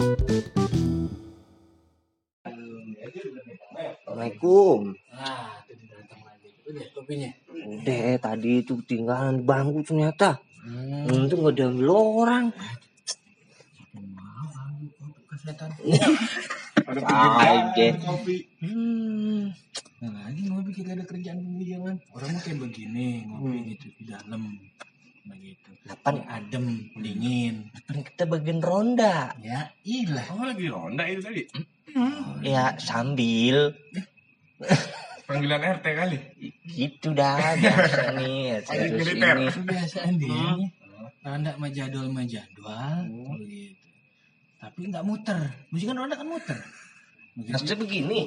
Assalamualaikum. Ah, itu datang lagi. Udah kopinya. Udah tadi itu ketinggalan di bangku ternyata. Hmm. Untung gak diambil orang. Mau kesehatan. Aja. kopi Hmm. Nah, lagi ngopi kita ada kerjaan pembiaman. Orang mah kayak begini, ngopi gitu di dalam. Begitu. Kapan Ini adem, dingin. kan kita bagian ronda? Ya, ilah. oh lagi ronda itu tadi Ya sambil panggilan RT kali gitu dah biasa nih. Terus militer. ini. Kebiasaan dia. Ronda mah jadwal mah jadwal. Begitu. Tapi nggak muter. Musik kan ronda kan muter. Maksudnya begini.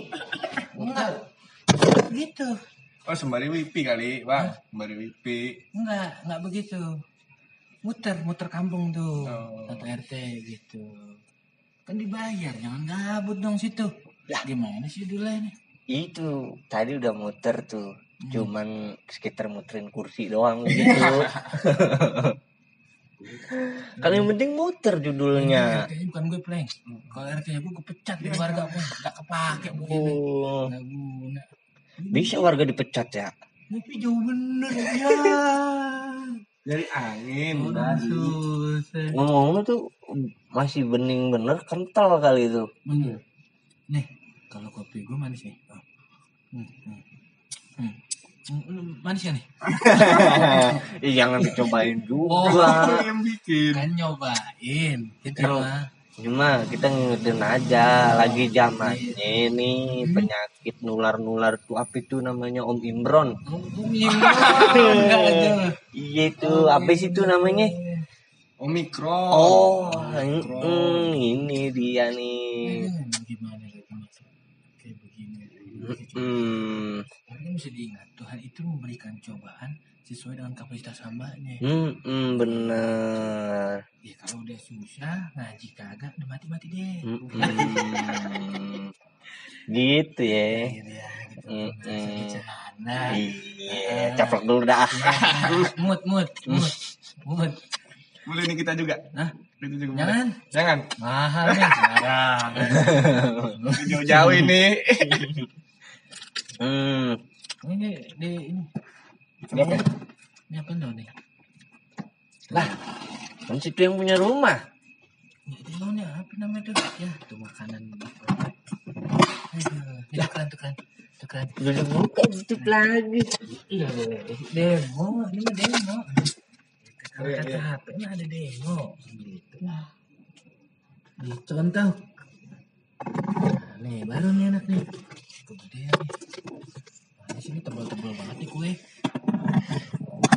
Enggak. Gitu. Oh sembari wipi kali bang sembari wipi Enggak, enggak begitu. Muter, muter kampung tuh. Oh. Satu RT gitu. Kan dibayar, jangan gabut dong situ. Ya gimana sih dulu ini? Itu tadi udah muter tuh. Hmm. Cuman sekitar muterin kursi doang gitu. kan yang penting muter judulnya. RT bukan gue pleng. Kalau RT nya gue gue pecat di warga pun enggak kepake begini. Oh, Enggak guna. Bisa warga dipecat ya? Tapi jauh bener ya. dari angin Udah susah. Ngomong-ngomong tuh masih bening bener kental kali itu. Bener. Nih, kalau kopi gue manis nih. Oh. Hmm, hmm. Hmm. Hmm, Manis ya nih? Ih, jangan dicobain Oh. juga. Lu yang bikin Kan nyobain. Itu Emang- mah. Cuma kita ngingetin aja lagi zamannya ini penyakit nular-nular tuh apa itu namanya Om Imron. Iya itu apa sih itu namanya? omikron Oh, mm, ini dia nih. Gimana kayak begini. Hmm, diingat Tuhan itu memberikan cobaan sesuai dengan kapasitas hambanya. hmm, hmm, bener. Ya kalau udah susah ngaji kagak udah mati-mati deh. Hmm, hmm. Gitu ya. Gitu ya, gitu. Hmm, bercanda. Iya, caplok dulu dah. Mut, mut, mut, mut. boleh nih kita juga Hah? itu juga boleh. Jangan. jangan Mahal nih sekarang. jauh-jauh ini Hmm, Ini di ini. Kenapa? Ini apa dong nih? lah, kan situ yang punya rumah. Ini maunya apa namanya tuh? Ya, itu makanan. Aduh, ini tukeran, tukeran, tukeran. Udah dibuka tutup lagi. Iya, demo, ini mah demo. Oh, iya, Kata iya. HP mah ada demo. Gitu. Gitu kan tau. Nah, nih, baru nih enak nih. Kegedean nih. Nah, di sini tebal-tebal banget nih kue.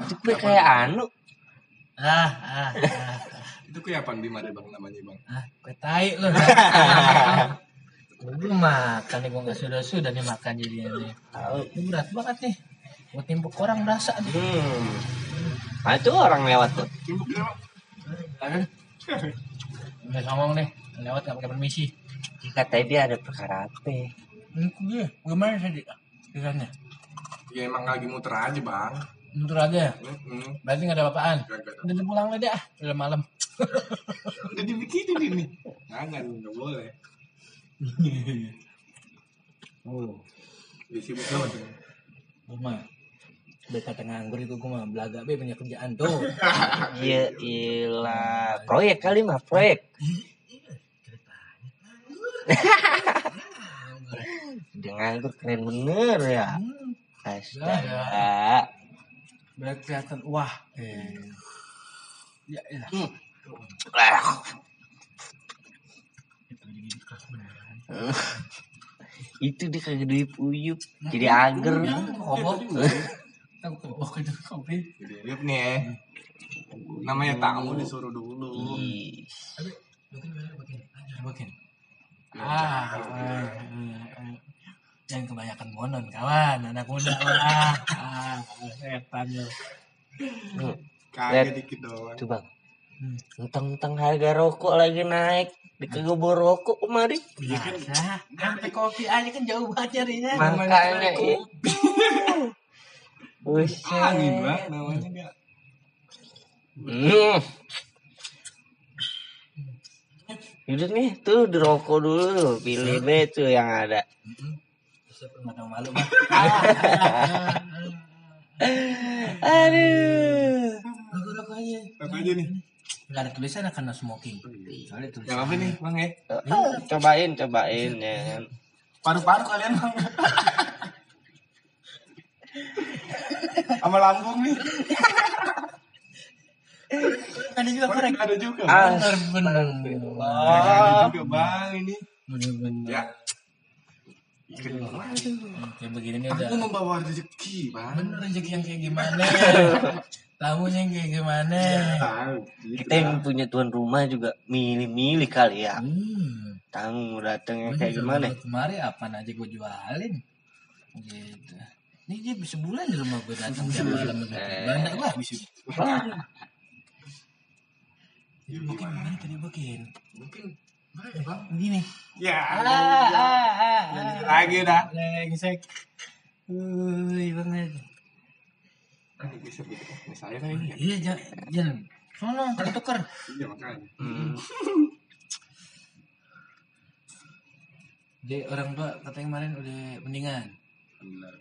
Itu kue kayak anu. Ah, ah, ah, itu kue apa di mana bang namanya bang ah, kue tai loh. Gue makan nih, gue gak sudah-sudah nih makan nih. Ini berat banget nih. Buat timpuk orang berasa nih. Hmm. Nah, itu orang lewat tuh. timbuk Kan? Udah songong nih, lewat gak pakai permisi. Katanya dia ada perkara apa? Ini gue, gimana tadi? Kisahnya? Ya emang lagi muter aja bang Mundur aja ya? Mm-mm. Berarti gak ada apa-apaan? Udah pulang aja ah, udah malam. udah dibikinin ini jangan nggak boleh Oh, dia sibuk banget tuh. gue mah. Udah kata nganggur itu gue mah belaga be punya kerjaan tuh. Iya, ilah. Proyek kali mah, proyek. Dia nganggur keren bener ya. Astaga. Biar kelihatan wah. Eh. Ya, ya. Ah, Itu dia kagak duit uyup. Jadi ager. Kobok. Aku kobok itu kopi. jadi lihat nih ya namanya tamu disuruh dulu bagian. Ah, ah, ah. Jangan kebanyakan monon kawan, anak muda lah. Ah, setan lo. hmm, kagak dikit doang Tuh bang. Hmm. Entang-entang harga rokok lagi naik. Di bawa rokok kemari. Biasa, sampai kopi aja kan jauh banget nyarinya. Makanya ya. Buset. angin bang namanya dia Hmm. Udah nih tuh di rokok dulu pilih B tuh yang ada Saya pernah tahu malu bang. aduh Rokok aja. Apa aja nih? Gak ada tulisan akan no smoking. Soalnya tulisan. Yang apa nih bang ya? Ah, cobain cobain ya Paru-paru kalian bang. Sama lambung nih. Ada juga korek. Ada juga. Bener bener. Ada juga bang ini. Bener bener. Ya. Kayak begini nih udah. Aku membawa rezeki bang. Bener rezeki yang kayak gimana? Tamunya yang kayak gimana? Tahu. kita yang punya tuan rumah juga milih-milih kali ya Hmm. tamu datangnya kayak gimana Kemarin apa aja gue jualin. Gitu. Ini dia sebulan di rumah gue datang tiap malam. Eh. Banyak gua habis itu. Mungkin gimana tadi bikin? Mungkin. Begini. Ya. Ah, ah, ah, ah. Lagi dah. Lengsek. Wih, banget. Kan digeser gitu. Ini saya kan ini ya. Iya, jangan. Jangan. Sono, tuker. Iya makanya. Hmm. Jadi orang tua katanya kemarin udah mendingan. Benar.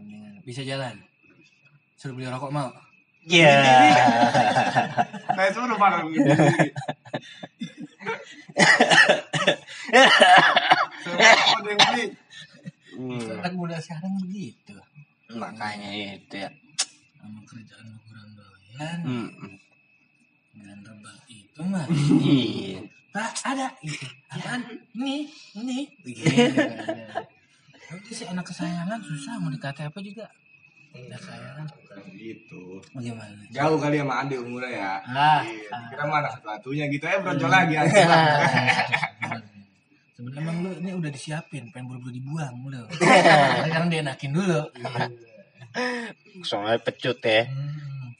Mendingan. Bisa jalan. Suruh beli rokok mau. ya Saya suruh bareng gitu. Saya beli. Hmm, muda sekarang begitu. makanya itu ya Sama kerjaan lu kurang doyan. Hmm. Dan rebah itu mah. iya Pak, ada itu. Apaan? Ini, ini. Begitu. Itu sih anak kesayangan susah mau dikata apa juga. Anak kesayangan. Gitu. Bagaimana? Jauh kali sama Andi umurnya ya. Ah, Iya, kira mana satu-satunya gitu ya bronjol lagi aja. Sebenarnya emang lu ini udah disiapin, pengen buru-buru dibuang lu. Sekarang dienakin dulu. soalnya pecut ya Hmm.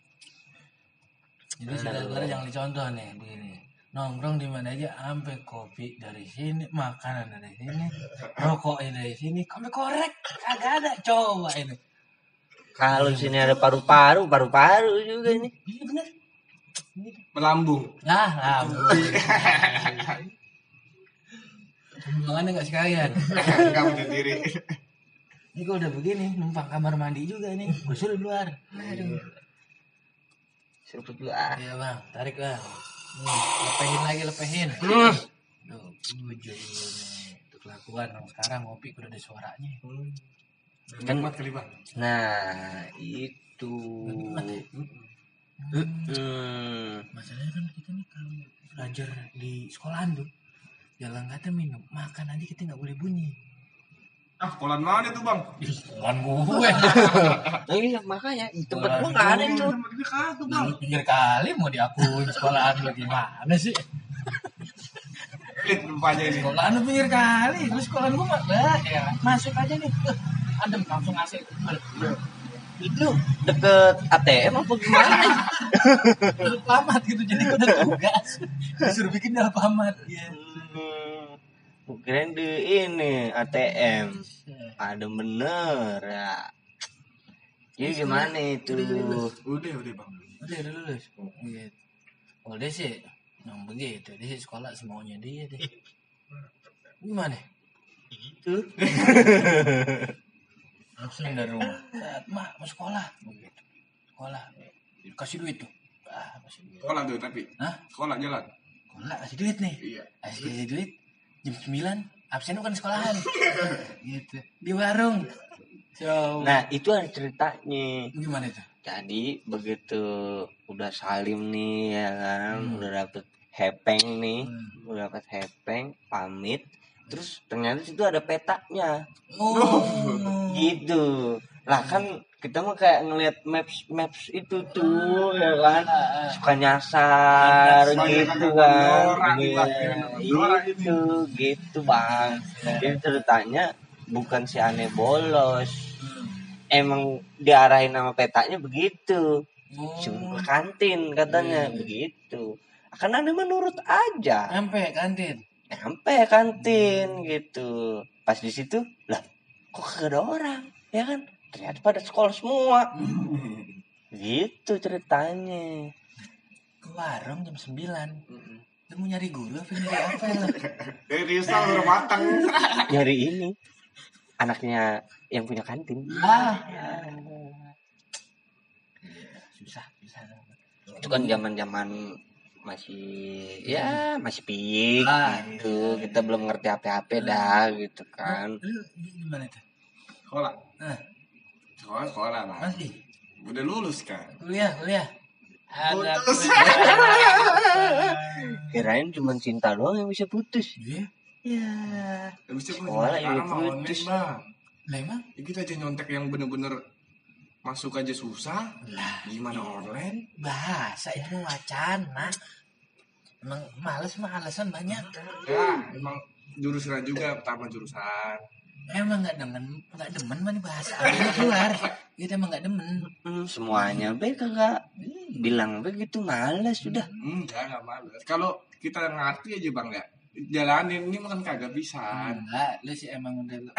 Jadi saudara-saudara jangan dicontoh nih begini. Nongkrong di mana aja sampai kopi dari sini, makanan dari sini, rokoknya dari sini, sampai korek kagak ada. Coba ini. Kalau sini ada paru-paru paru-paru juga ini Iya bener. Melambung. Lah, lah. Pembuangannya nggak sekalian. Kamu sendiri. Ini kalau udah begini, numpang kamar mandi juga nih. Gue suruh di luar. Aduh. seruput dulu ah Iya bang, tarik bang. Nih, lepehin lagi, lepehin. Hmm. Tuh, tujuh nih. Tuh kelakuan orang sekarang ngopi udah ada suaranya. Kan kali bang. nah itu Hmm. Masalahnya kan kita nih kalau belajar di sekolahan tuh, jalan kata minum, makan aja kita nggak boleh bunyi. Ah, kolan mana tuh bang? Di sekolahan gue. Nah, iya makanya di tempat gua nggak ada itu. Tempat kagak bang. Pinggir kali mau diakuin sekolahan lu gimana sih? Elit rupanya ini. Sekolahan lu pinggir kali, terus sekolahan gue mah lah, ya masuk aja nih. Adem langsung asik. Itu deket ATM apa gimana? Pamat gitu, jadi gue udah tugas. Disuruh bikin dalam pamat. Ya. Hmm. Kirain di ini ATM. Ada bener ya. Jadi gimana itu? Udah, udah bang. Udah, udah lulus. Gitu. Oh, dia sih, yang begitu. Dia sih sekolah semaunya dia deh. Gimana? Itu. Langsung dari rumah. Saat, mak, mau sekolah. Begitu. Sekolah. Kasih duit tuh. Ah, kasih duit. Sekolah tuh tapi. Hah? Sekolah jalan. Sekolah kasih duit nih. Iya. Kasih kasih duit. Jam 9, absen bukan sekolahan. gitu. Di warung. Coba. Nah itu ada ceritanya. Gimana itu? Jadi begitu udah salim nih ya kan, Hmm. udah dapet hepeng nih, Hmm. udah dapet hepeng, pamit. Terus ternyata situ ada petanya, Oh. gitu. Lah kan kita mah kayak ngeliat maps maps itu tuh ya kan, suka nyasar Banyak gitu kan Iya, dipakai orang ini. itu gitu bang. Jadi ceritanya bukan si aneh bolos, emang diarahin sama petanya begitu. Oh. Cuma ke kantin katanya Iya. begitu. Akan aneh menurut aja. Sampai kantin. Sampai kantin gitu. Pas di situ, lah kok kagak ada orang, ya kan? Ternyata pada sekolah semua. Gitu ceritanya. Ke warung jam 9. Lu mau nyari guru apa nyari apa ya? Dari Rizal udah matang. Nyari ini. Anaknya yang punya kantin. Ah. Susah, susah. Itu kan zaman-zaman masih ya masih pik Ah, gitu. Kita belum ngerti apa-apa dah gitu kan. Lu gimana tuh? Sekolah. Ah, Sekolah sekolah lah. masih Udah lulus kan. kuliah, kuliah. Ada Putus. Kirain cuma cinta doang yang bisa putus. Iya. Ya. Habis itu Sekolah online putus. Lah emang? Ya, kita aja nyontek yang bener-bener masuk aja susah. Lah, Gimana online? bahasa itu wacana. Emang males mah alasan banyak. Ya emang jurusan juga pertama jurusan. Emang nggak demen, nggak demen mah nih bahasa Arabnya keluar. Kita emang nggak demen. Hmm, semuanya be kagak bilang begitu males sudah. Enggak nggak males. Kalau kita ngerti aja bang ya jalanin ini makan kagak bisa. Enggak, lu sih emang udah lu.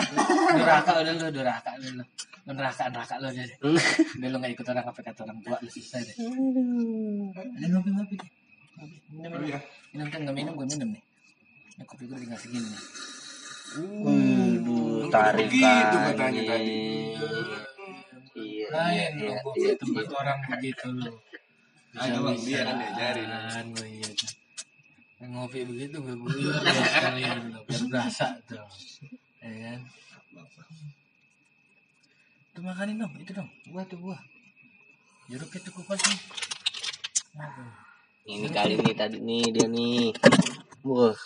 Duraka udah lu, duraka lu. lu. Lu neraka neraka lu deh. Udah lu nggak ikut orang apa kata orang tua lu selesai deh. Ada ngopi ngopi deh. Minum Oh minum. Minum kan nggak minum gue minum nih. Ini kopi gue tinggal segini nih. Waduh, Lu tarik begitu katanya tadi. Iya, Lain iya, lu iya, tempat orang begitu lu. Ada bang dia kan diajarin. Gue iya. Ngopi begitu gue buyur ya sekalian lu. Biar berasa tuh. Ya kan? Tuh makanin dong, itu dong. Buah tuh buah. Jeruk itu kupas nih. Aduh. Ini kali ini tadi nih dia nih. Wah,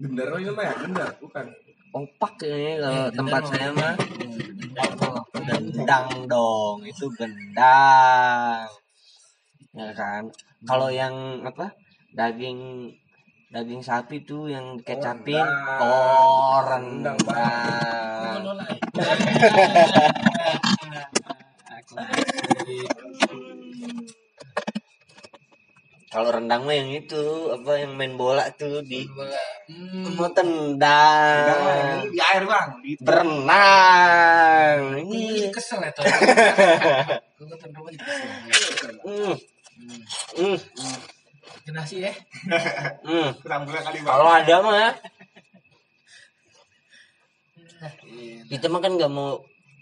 Gendar ini mah ya gendar bukan. Opak ini kalau Eh, tempat saya mah Oh, gendang dong, itu gendang. Ya kan? Kalau yang apa? Daging daging sapi tuh yang kecapin rendang. oh Rendang, Kalau rendang mah yang itu apa yang main bola tuh di Hmm. mau tendang di air bang. Di berenang Ini kesel ya tuh. Jadi kesel. hmm, hmm, ya. hmm. kurang bulan kali bang. kalau ada mah ya, kita mah kan nggak mau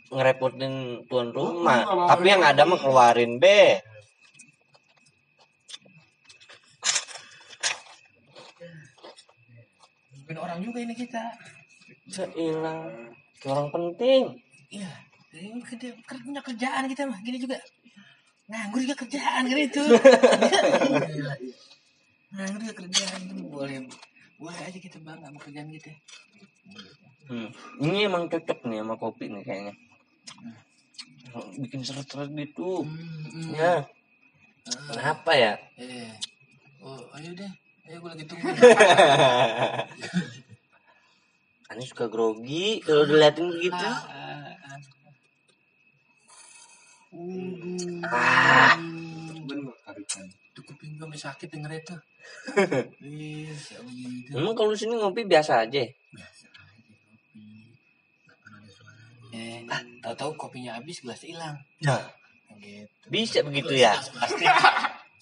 ngerepotin tuan rumah Kalau tapi yang ada mah keluarin be Mungkin orang juga ini kita. kayak orang penting Iya. Ini kerja, kerja kerjaan kita mah gini juga. Nganggur juga kerjaan kan itu. Nganggur juga kerjaan itu boleh boleh aja kita bangga sama kerjaan kita. Hmm. Ini emang cocok nih sama kopi nih kayaknya. Bikin seret-seret gitu. Hmm, hmm. Ya. Kenapa ya? Eh. Oh, ayo deh. Ayo gue lagi tunggu. Ani suka grogi kalau diliatin begitu. Ah, ah. Itu kuping gue sakit denger itu. Iya, begitu. emang kalau di sini ngopi biasa aja. Biasa kopi. Eh, tahu-tahu kopinya habis, gelas hilang. Nah, Gitu. bisa begitu ya.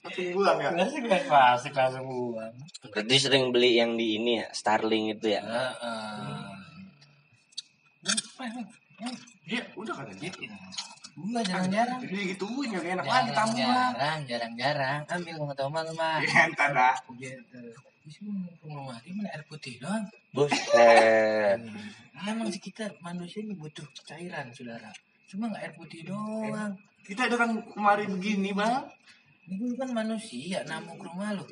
Tapi buang ya. Gelas plastik langsung buang. Berarti sering beli yang di ini ya, Starling itu ya. Heeh. Iya udah katanya. Enggak jarang-jarang. Jadi gituin gak enak lagi tamu bang. Jarang-jarang, jarang-jarang. Ambil tahu malu mah. Ya entar dah. Gitu. Bisa rumah mati mana air putih doang. Buset. Emang sih kita manusia ini butuh cairan, saudara. Cuma nggak air putih doang. Kita datang kemari begini bang. Ini kan manusia, namu ke rumah lu.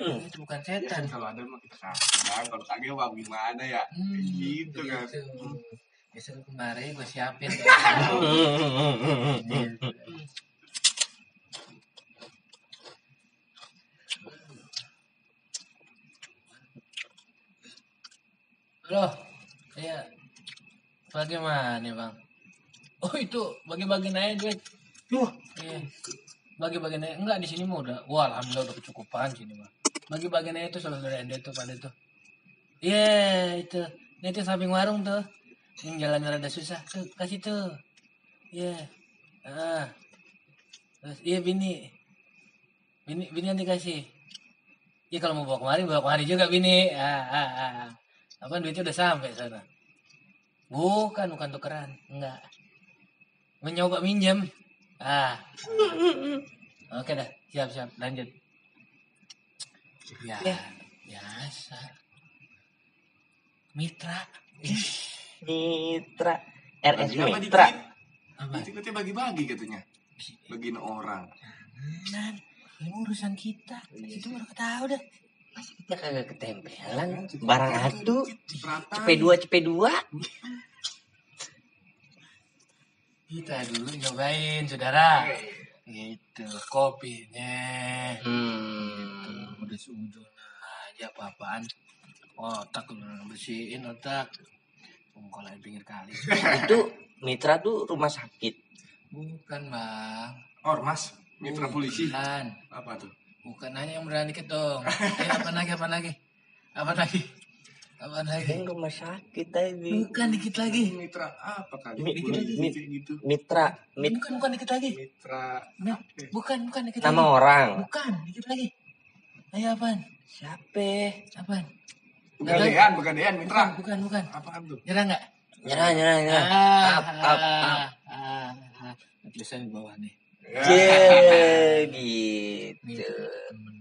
Hmm. Itu bukan setan. Kalau ada mah kita kasih. Kalau kagak bang gimana ya? Hmm, Gitu kan. Besok kemarin gue siapin. Halo, ya bagaimana bang? Oh itu bagi-bagi naik duit. Wah. Iya. Bagi-bagi naik enggak di sini mah udah. Wah alhamdulillah udah kecukupan sini mah. Bagi-bagi naik itu selalu ada itu pada itu. Iya itu. Ini tuh samping warung tuh. Yang jalan rada susah tuh kasih tuh. Iya. Ah. Terus iya bini. Bini bini nanti kasih. Iya kalau mau bawa kemari, bawa kemari juga bini. Ah, ah, ah. Apa duitnya udah sampai sana? Bukan, bukan tukeran. Enggak. Mencoba minjem. Ah. Oke dah, siap siap. Lanjut. Ya, Ya. biasa. Mitra. Mitra RS Bagi apa Mitra? Dikit bagi-bagi katanya. Bagiin orang. Nan, ini urusan kita. Itu baru tahu dah. kita kagak ketempelan barang atu Cipratan. CP2 CP2 Kita dulu nyobain, saudara. Gitu, kopinya. hmm. Udah seujung aja apa-apaan. Otak lu bersihin otak. Pengkolan pinggir kali. itu Mitra tuh rumah sakit Bukan bang. Ormas. Mitra polisi. Bukan. Apa tuh? Bukan hanya yang berani dikit dong. Eh, apa lagi, apa lagi? Apa lagi? Apa lagi? kan rumah sakit tadi Bukan dikit lagi. Mitra apa kali? Mi- Polisi mi- kayak gitu. Mitra mit Bukan, bukan dikit lagi. Mitra. Nah, bukan, bukan dikit nama lagi. orang Bukan, dikit lagi. Ayo apaan? siapa Apaan? Pegadean, pegadean Mitra. Bukan, bukan. Apaan tuh? Nyerah nggak? nyerah nyerah nyerah Ah, up up up ah, ah, ah. Tulisan di bawah nih. Ye, gitu Temen.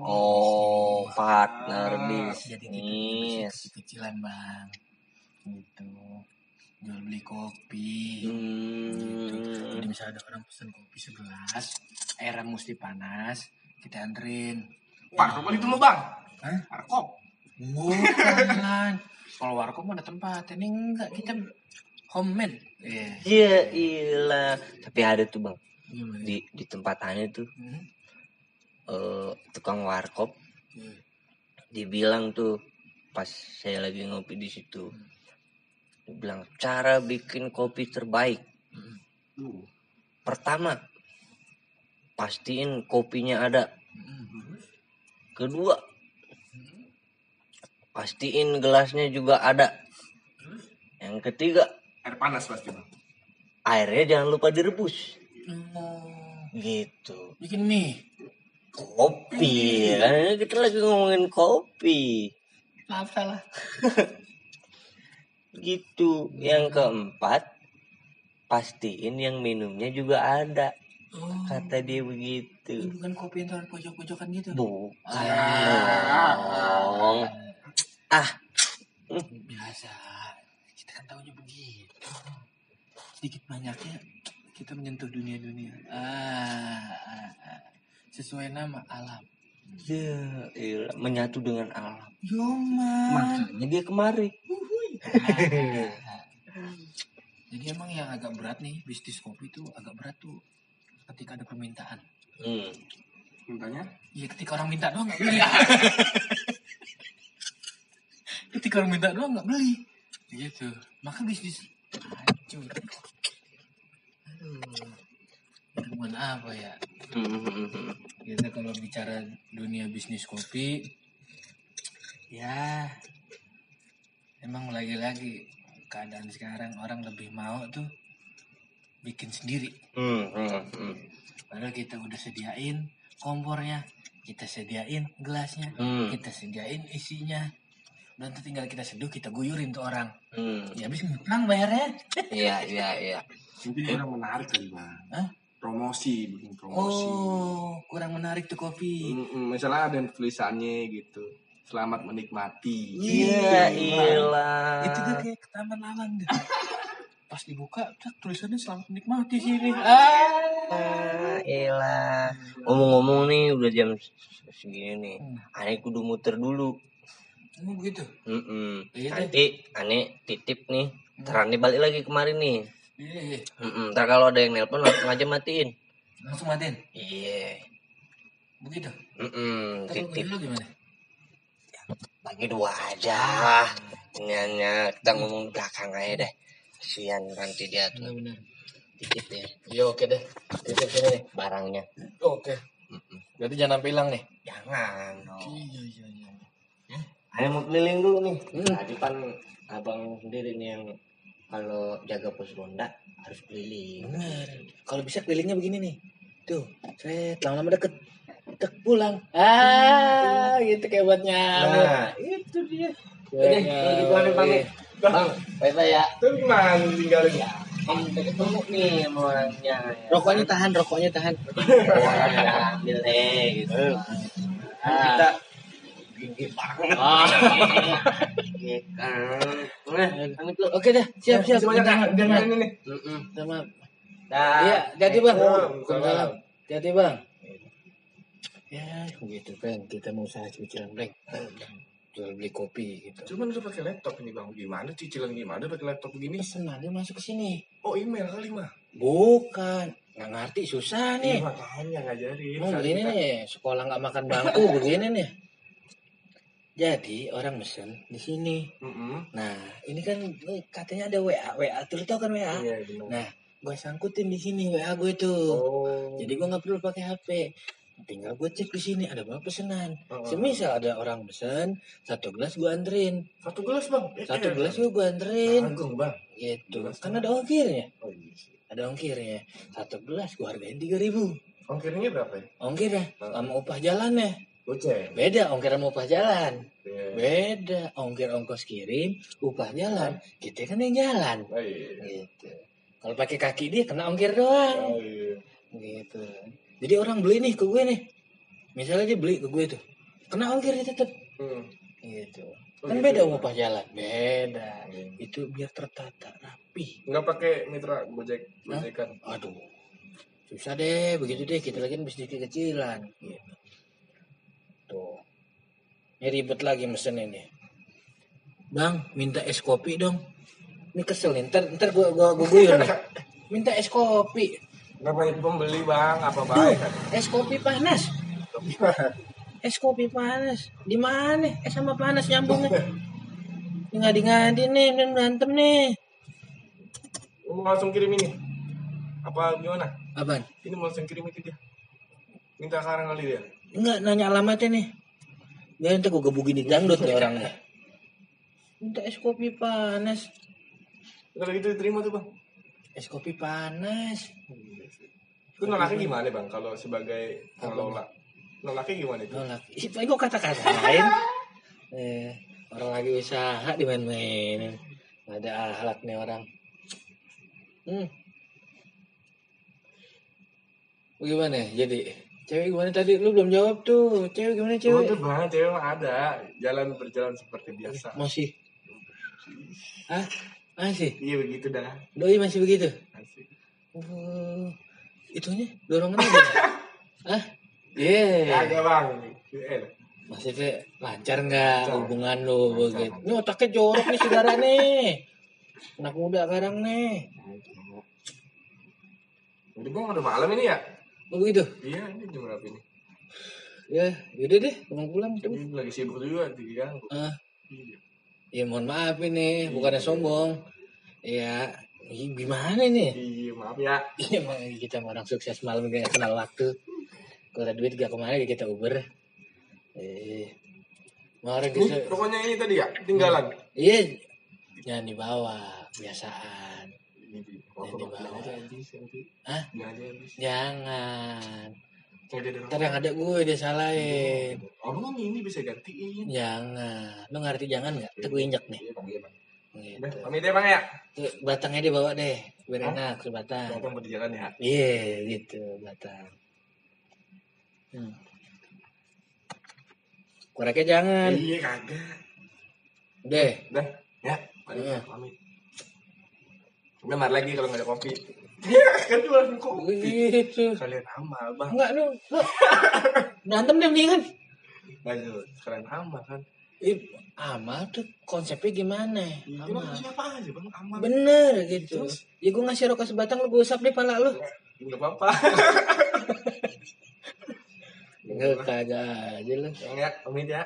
Oh partner Ah, Jadi kita bisnis kecilan bang. Gitu. Jual beli kopi. hmm. Jadi misalnya ada orang pesen kopi segelas, airnya mesti panas, kita anterin. Warkop itu lo bang. Hah? Warkop. Bukan. Kalau warkop ada tempat, ini enggak kita homemade. Iya. Iya, iyalah. Tapi ada tuh bang Gimana? di di tempat aneh tuh Hmm? Eh, tukang warkop Iya. dibilang tuh pas saya lagi ngopi di situ dibilang cara bikin kopi terbaik Hmm. Tuh. pertama pastiin kopinya ada Hmm. kedua pastiin gelasnya juga ada yang ketiga Air panas pasti bang. airnya jangan lupa direbus Oh, gitu bikin mie. Kopi kan kita lagi ngomongin kopi Maaf salah. gitu yang keempat pastiin yang minumnya juga ada Oh, kata dia begitu bukan kopi yang taruh pojok-pojokan gitu. bukan Ah. ah Biasa. Kita kan tahunya begitu. Sedikit banyaknya kita menyentuh dunia-dunia. Ah, ah, ah. Sesuai nama alam. ya iyalah, menyatu dengan alam Yoma. makanya dia kemari Jadi emang yang agak berat nih bisnis kopi itu agak berat tuh ketika ada permintaan. hmm. Mintanya? Ya ketika orang minta doang nggak beli. ketika orang minta doang nggak beli. Gitu. Maka bisnis hancur. Aduh. Hubungan apa ya? Kita kalau bicara dunia bisnis kopi, ya emang lagi-lagi keadaan sekarang orang lebih mau tuh bikin sendiri. Hmm, hmm, hmm. Padahal kita udah sediain kompornya, kita sediain gelasnya, Hmm. kita sediain isinya. Dan tuh tinggal kita seduh, kita guyurin tuh orang. Hmm. Ya habis ngutang bayarnya. Iya, iya, iya. Mungkin kurang menarik kali bang. Hah? Promosi, bikin promosi. Oh, kurang menarik tuh kopi. Mm-mm, misalnya ada yang tulisannya gitu. Selamat menikmati. Iya, iyalah. Itu tuh kayak ke taman lawan tuh. Pas dibuka, tak, tulisannya selamat menikmati sini. Ah. Ah, elah. Ngomong-ngomong nih udah jam segini nih. Hmm. Aneh kudu muter dulu. Oh, begitu. Mm-mm. Iya, Nanti aneh titip nih. Ntar aneh balik lagi kemarin nih. Iya. Mm-mm. Ntar kalau ada yang nelpon langsung aja matiin. Langsung matiin. Iya. Begitu. Mm-mm. Terus Titip lu gimana? bagi dua aja. Ini hanya kita ngomong belakang aja deh. Kasian nanti dia tuh Benar-benar. titip ya Iya, oke deh. Titip sini nih. barangnya. Oke. Mm-mm. Berarti jangan sampai hilang nih. Jangan dong. Iya, iya, iya. Aneh mau keliling dulu nih. Hmm. Tadi kan abang sendiri nih yang kalau jaga pos ronda harus keliling. Benar. Kalau bisa kelilingnya begini nih. Tuh, saya lama-lama deket. tek pulang. Ah, gitu kayak buat nyamuk. Nah, itu dia. Udah, kalau gitu aneh pamit. Bang, bye-bye ya. Itu gimana tinggalin ya? Om, ketemu nih sama orangnya. ya. Rokoknya tahan, rokoknya tahan. Oh, orangnya ambil deh, gitu. Ah. Kita gigi banget. Kan. Oke dah, siap siap. Masih banyak Jangan, ini. Sama. Dah. Iya, jadi bang. Waalaikumsalam. Jadi bang. Ya, gitu kan. Kita mau usaha cicilan blank. Jual beli kopi gitu. Cuman udah pakai laptop ini bang. Gimana cicilan gimana pakai laptop begini? Pesenan dia masuk ke sini. Oh email kali mah. Bukan. Nggak ngerti, susah nih. Iya makanya ngajarin. Mau begini nih, sekolah nggak makan bangku begini nih. Jadi orang mesen di sini. Mm-mm. Nah, ini kan eh, katanya ada WA, WA lu tau kan WA? Iya. Nah, gue sangkutin di sini WA gue tuh. Oh. Jadi gue nggak perlu pakai HP. Tinggal gue cek di sini ada berapa pesanan. Oh. Semisal ada orang pesen satu gelas gue anterin, Satu gelas bang. Eh, satu eh, gelas gue gue anterin. Tanggung bang. Gitu. Kan ada ongkirnya. Oh iya. Ada ongkirnya. Satu gelas gue hargain tiga ribu. Ongkirnya berapa ya? Ongkir ya, sama upah jalannya. Goceng. Beda ongkir sama upah jalan. Iya. Beda ongkir ongkos kirim, upah jalan. Kita kan yang jalan. Oh iya. Gitu. Kalau pakai kaki dia kena ongkir doang. Oh iya. Gitu. Jadi orang beli nih ke gue nih. Misalnya dia beli ke gue tuh. Kena ongkir dia tetap. Hmm. Gitu. Oh, Kan gitu beda ya? upah jalan. Beda. Iya. Itu biar tertata rapi. Nggak pakai mitra gojek gojekan. Aduh. Susah deh, begitu deh. Kita lagi kan bisnis kecilan. Gitu. Tuh. Ini ribet lagi mesen ini. Bang, minta es kopi dong. Ini kesel nih. Ntar, ntar gua, gua, gua guyur nih. Minta es kopi. Nggak banyak pembeli bang. Apa baik kan? Es kopi panas. Es kopi panas. Di mana? Es sama panas nyambungnya. Ini ngadi-ngadi nih, ini berantem nih. Mau langsung kirim ini? Apa gimana? Apaan? Ini mau langsung kirim itu dia. Minta sekarang kali dia. Enggak nanya alamatnya nih. Biar nanti gue gebugin di dangdut nih orangnya. Minta es kopi panas. Kalau gitu diterima tuh bang. Es kopi panas. Itu nolaknya gimana bang? Kalau sebagai pengelola. Nolaknya gimana itu? Nolak. Itu kok kata-kata lain. Eh, orang lagi usaha dimain-mainin. Ada ahlak nih orang. Hmm. Bagaimana? Jadi cewek gimana tadi? Lu belum jawab tuh. Cewek gimana Cewek cewek? tuh bang, cewek mah ada. Jalan berjalan seperti biasa. Masih. Hah? Masih? Iya begitu dah. Doi masih begitu? Asik. Oh, itunya dorongannya apa? Hah? Iya. Ada bang. Eh, Maksudnya lancar nggak hubungan lo begitu? Ini otaknya jorok nih saudara nih. Anak muda sekarang nih. Jadi bang udah malam ini ya? Begitu. Iya ini jam berapa ini? Ya, yaudah deh, pulang pulang tuh. Ini lagi sibuk juga diganggu. Ah, Iya. ya mohon maaf ini, bukannya sombong. Ya, gimana nih? Iya maaf ya. Iya, emang kita orang sukses malam gak kenal waktu. Kalau ada duit gak ke mana kita Uber. Eh, kemarin Ini kita, rokoknya ini tadi ya? Tinggalan. iya, jangan dibawa, biasaan. Aja nanti. Hah? Habis. Jangan. Ntar yang ada gue disalahin. Oh kan ini bisa gantiin. Jangan. Lu ngerti jangan nggak? Tuh gue injek nih. Iya bang, iya bang. Gitu. Pamit ya bang ya. Tuh, batangnya dibawa deh. Biar Hah? enak tuh batang. Datang di jalan ya. Iya gitu batang. Hmm. Koreknya jangan. Iya kagak. Deh. Udah, ya. Pamit, Iya. pamit. Udah mar lagi kalau nggak ada kopi. kan jualan kopi. Gitu. Kalian amal bang. Enggak lu. lu. Berantem deh mendingan. Lanjut. Kalian amal kan. Ih, amal tuh konsepnya gimana? Itu Amal. mah siapa aja bang amal. Bener gitu. Terus? Ya gue ngasih rokok sebatang lu gue usap deh pala lu. Enggak apa-apa. Enggak kagak aja lu. Ya, pamit ya.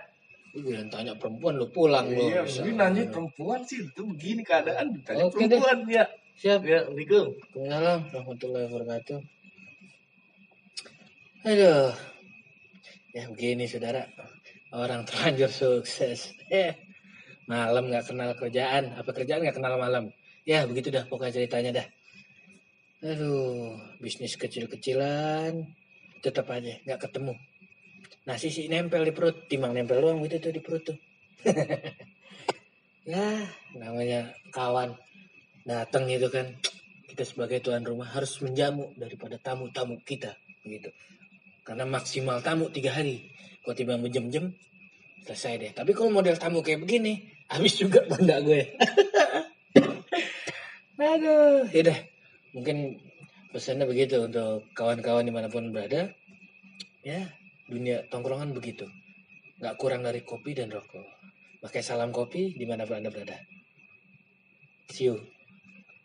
Lu tanya perempuan lu pulang lu. Iya, mungkin nanya perempuan sih itu begini keadaan ditanya Oke deh. perempuan ya. Siap. Ya, Assalamualaikum. Waalaikumsalam warahmatullahi wabarakatuh. Aduh. Ya begini saudara. Orang terlanjur sukses. Eh. Malam nggak kenal kerjaan. Apa kerjaan nggak kenal malam. Ya begitu dah pokoknya ceritanya dah. Aduh. Bisnis kecil-kecilan. Tetap aja nggak ketemu. nasi sih nempel di perut timbang nempel doang gitu tuh di perut tuh ya namanya kawan datang gitu kan. Kita sebagai tuan rumah harus menjamu daripada tamu-tamu kita gitu karena maksimal tamu tiga hari. Kalau timbang berjam-jam selesai deh. Tapi kalau model tamu kayak begini habis juga benda gue. Aduh ya deh mungkin pesannya begitu untuk kawan-kawan di mana pun berada. Ya dunia tongkrongan begitu. Nggak kurang dari kopi dan rokok. Pakai salam kopi di mana pun anda berada. See you